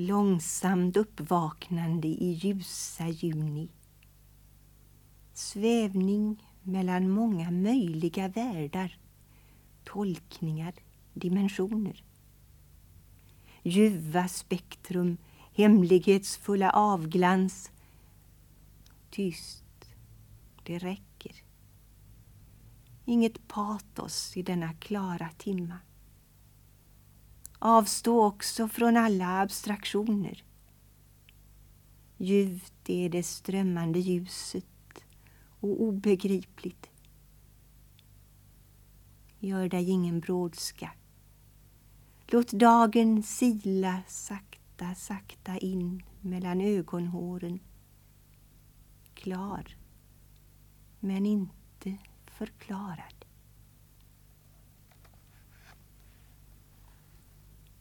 Långsamt uppvaknande i ljusa juni. Svävning mellan många möjliga världar, tolkningar, dimensioner. Ljuva spektrum, hemlighetsfulla avglans. Tyst, det räcker. Inget patos i denna klara timma. Avstå också från alla abstraktioner. Ljuvt är det strömmande ljuset och obegripligt. Gör dig ingen brådska. Låt dagen sila sakta, sakta in mellan ögonhåren. Klar, men inte förklarad.